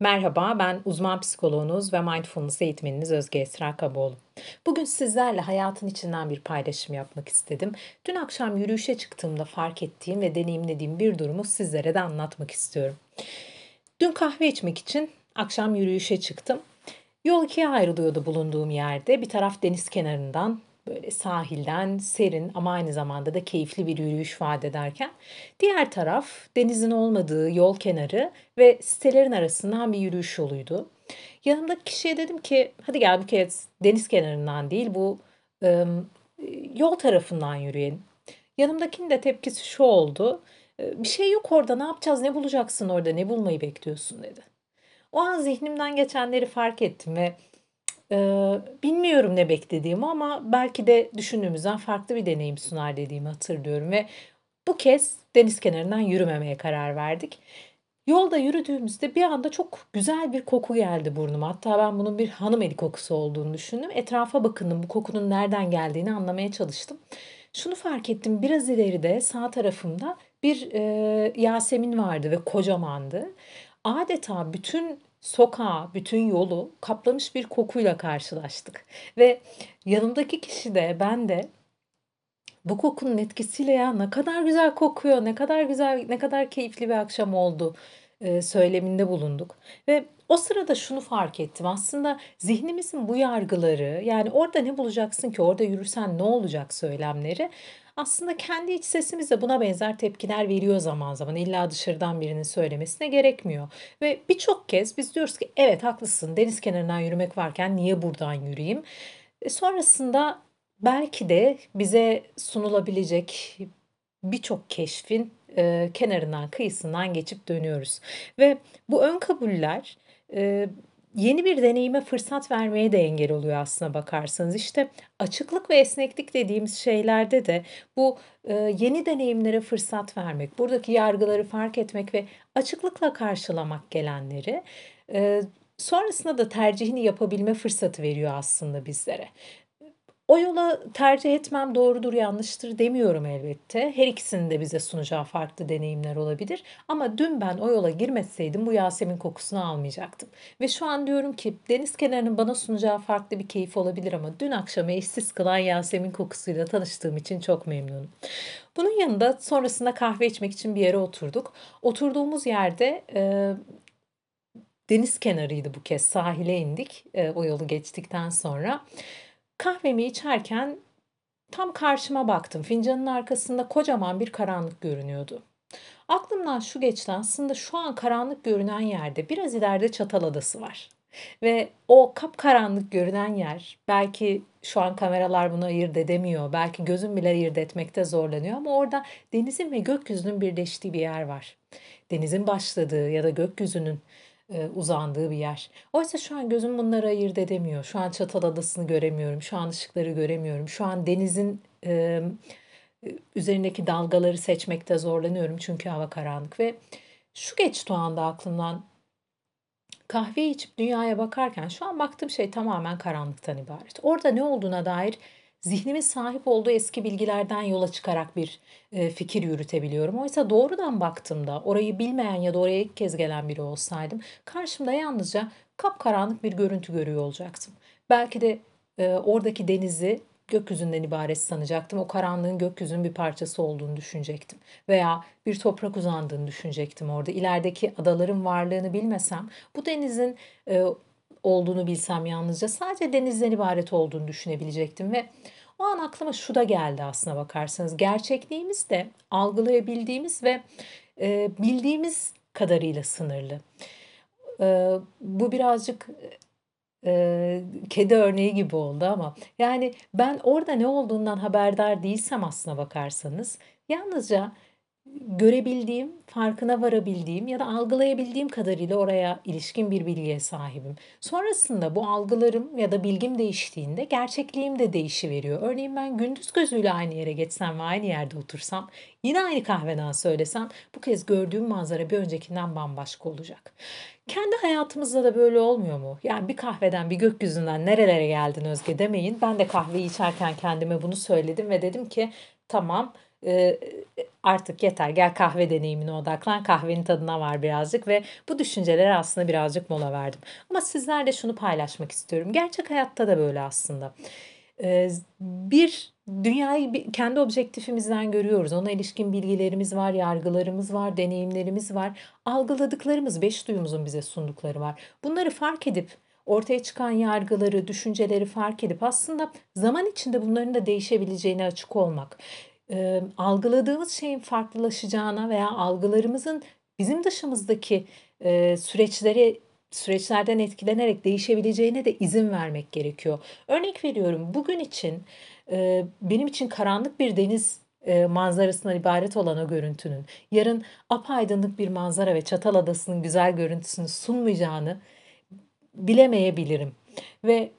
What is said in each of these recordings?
Merhaba, ben uzman psikoloğunuz ve mindfulness eğitmeniniz Özge Esra Kaboğlu. Bugün sizlerle hayatın içinden bir paylaşım yapmak istedim. Dün akşam yürüyüşe çıktığımda fark ettiğim ve deneyimlediğim bir durumu sizlere de anlatmak istiyorum. Dün kahve içmek için akşam yürüyüşe çıktım. Yol ikiye ayrılıyordu bulunduğum yerde. Bir taraf deniz kenarından, böyle sahilden serin ama aynı zamanda da keyifli bir yürüyüş vaat ederken diğer taraf denizin olmadığı yol kenarı ve sitelerin arasından bir yürüyüş yoluydu. Yanımdaki kişiye dedim ki hadi gel bu kez deniz kenarından değil bu ım, yol tarafından yürüyelim. Yanımdakinin de tepkisi şu oldu. "E, Bir şey yok orada ne yapacağız ne bulacaksın orada ne bulmayı bekliyorsun dedi. O an zihnimden geçenleri fark ettim ve Eee, bilmiyorum ne beklediğimi ama belki de düşündüğümüzden farklı bir deneyim sunar dediğimi hatırlıyorum ve bu kez deniz kenarından yürümemeye karar verdik. Yolda yürüdüğümüzde bir anda çok güzel bir koku geldi burnuma. Hatta ben bunun bir hanım eli kokusu olduğunu düşündüm. Etrafa bakındım, bu kokunun nereden geldiğini anlamaya çalıştım. Şunu fark ettim, biraz ileride sağ tarafımda bir eee, Yasemin vardı ve kocamandı. Adeta bütün sokağı, bütün yolu kaplamış bir kokuyla karşılaştık. Ve yanımdaki kişi de ben de bu kokunun etkisiyle ya ne kadar güzel kokuyor, ne kadar güzel, ne kadar keyifli bir akşam oldu e, söyleminde bulunduk. Ve o sırada şunu fark ettim. Aslında zihnimizin bu yargıları yani orada ne bulacaksın ki orada yürürsen ne olacak söylemleri aslında kendi iç sesimiz de buna benzer tepkiler veriyor zaman zaman. İlla dışarıdan birinin söylemesine gerekmiyor. Ve birçok kez biz diyoruz ki evet haklısın deniz kenarından yürümek varken niye buradan yürüyeyim? E, sonrasında belki de bize sunulabilecek birçok keşfin e, kenarından kıyısından geçip dönüyoruz. Ve bu ön kabuller e, yeni bir deneyime fırsat vermeye de engel oluyor aslına bakarsanız. İşte açıklık ve esneklik dediğimiz şeylerde de bu e, yeni deneyimlere fırsat vermek, buradaki yargıları fark etmek ve açıklıkla karşılamak gelenleri e, sonrasında da tercihini yapabilme fırsatı veriyor aslında bizlere. O yola tercih etmem doğrudur, yanlıştır demiyorum elbette. Her ikisinin de bize sunacağı farklı deneyimler olabilir. Ama dün ben o yola girmeseydim bu Yasemin kokusunu almayacaktım. Ve şu an diyorum ki deniz kenarının bana sunacağı farklı bir keyif olabilir ama dün akşamı eşsiz kılan Yasemin kokusuyla tanıştığım için çok memnunum. Bunun yanında sonrasında kahve içmek için bir yere oturduk. Oturduğumuz yerde e, deniz kenarıydı bu kez. Sahile indik e, o yolu geçtikten sonra. Kahvemi içerken tam karşıma baktım. Fincanın arkasında kocaman bir karanlık görünüyordu. Aklımdan şu geçti aslında şu an karanlık görünen yerde biraz ileride Çataladası var. Ve o kapkaranlık görünen yer belki şu an kameralar bunu ayırt edemiyor. Belki gözüm bile ayırt etmekte zorlanıyor ama orada denizin ve gökyüzünün birleştiği bir yer var. Denizin başladığı ya da gökyüzünün e, uzandığı bir yer. Oysa şu an gözüm bunları ayırt edemiyor. Şu an Çataladası'nı göremiyorum. Şu an ışıkları göremiyorum. Şu an denizin e, üzerindeki dalgaları seçmekte zorlanıyorum çünkü hava karanlık ve şu geçti o anda aklımdan kahve içip dünyaya bakarken şu an baktığım şey tamamen karanlıktan ibaret. Orada ne olduğuna dair zihnimin sahip olduğu eski bilgilerden yola çıkarak bir e, fikir yürütebiliyorum. Oysa doğrudan baktığımda orayı bilmeyen ya da oraya ilk kez gelen biri olsaydım karşımda yalnızca kapkaranlık bir görüntü görüyor olacaktım. Belki de e, oradaki denizi gökyüzünden ibaret sanacaktım. O karanlığın gökyüzünün bir parçası olduğunu düşünecektim. Veya bir toprak uzandığını düşünecektim orada. İlerideki adaların varlığını bilmesem bu denizin e, olduğunu bilsem yalnızca sadece denizden ibaret olduğunu düşünebilecektim ve o an aklıma şu da geldi aslına bakarsanız. Gerçekliğimiz de algılayabildiğimiz ve e, bildiğimiz kadarıyla sınırlı. E, bu birazcık Eee, kedi örneği gibi oldu ama yani ben orada ne olduğundan haberdar değilsem aslına bakarsanız yalnızca görebildiğim, farkına varabildiğim ya da algılayabildiğim kadarıyla oraya ilişkin bir bilgiye sahibim. Sonrasında bu algılarım ya da bilgim değiştiğinde gerçekliğim de değişiveriyor. Örneğin ben gündüz gözüyle aynı yere geçsem ve aynı yerde otursam, yine aynı kahveden söylesem bu kez gördüğüm manzara bir öncekinden bambaşka olacak. Kendi hayatımızda da böyle olmuyor mu? Yani bir kahveden, bir gökyüzünden nerelere geldin Özge demeyin. Ben de kahveyi içerken kendime bunu söyledim ve dedim ki tamam e, artık yeter gel kahve deneyimine odaklan kahvenin tadına var birazcık ve bu düşüncelere aslında birazcık mola verdim. Ama sizlerle şunu paylaşmak istiyorum. Gerçek hayatta da böyle aslında. E, bir dünyayı kendi objektifimizden görüyoruz. Ona ilişkin bilgilerimiz var, yargılarımız var, deneyimlerimiz var. Algıladıklarımız, beş duyumuzun bize sundukları var. Bunları fark edip ortaya çıkan yargıları, düşünceleri fark edip aslında zaman içinde bunların da değişebileceğine açık olmak. E, algıladığımız şeyin farklılaşacağına veya algılarımızın bizim dışımızdaki e, süreçleri süreçlerden etkilenerek değişebileceğine de izin vermek gerekiyor. Örnek veriyorum bugün için e, benim için karanlık bir deniz e, manzarasından ibaret olan o görüntünün yarın apaydınlık bir manzara ve Çatal Adası'nın güzel görüntüsünü sunmayacağını bilemeyebilirim. Ve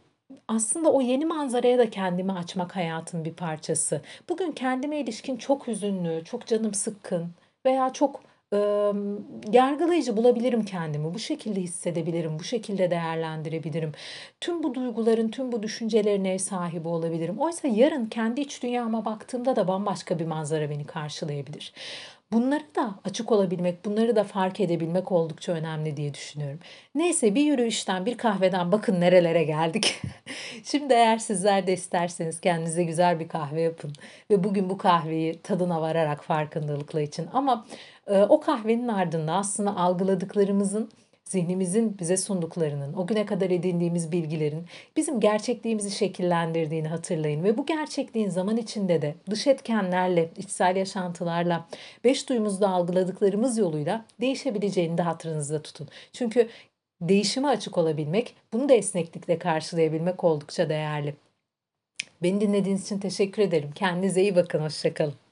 aslında o yeni manzaraya da kendimi açmak hayatın bir parçası. Bugün kendime ilişkin çok hüzünlü, çok canım sıkkın veya çok e, yargılayıcı bulabilirim kendimi. Bu şekilde hissedebilirim, bu şekilde değerlendirebilirim. Tüm bu duyguların, tüm bu düşüncelerin ev sahibi olabilirim. Oysa yarın kendi iç dünyama baktığımda da bambaşka bir manzara beni karşılayabilir. Bunları da açık olabilmek, bunları da fark edebilmek oldukça önemli diye düşünüyorum. Neyse bir yürüyüşten, bir kahveden bakın nerelere geldik. Şimdi eğer sizler de isterseniz kendinize güzel bir kahve yapın ve bugün bu kahveyi tadına vararak farkındalıkla için ama e, o kahvenin ardında aslında algıladıklarımızın zihnimizin bize sunduklarının, o güne kadar edindiğimiz bilgilerin bizim gerçekliğimizi şekillendirdiğini hatırlayın ve bu gerçekliğin zaman içinde de dış etkenlerle, içsel yaşantılarla, beş duyumuzda algıladıklarımız yoluyla değişebileceğini de hatırınızda tutun. Çünkü değişime açık olabilmek, bunu da esneklikle karşılayabilmek oldukça değerli. Beni dinlediğiniz için teşekkür ederim. Kendinize iyi bakın, hoşçakalın.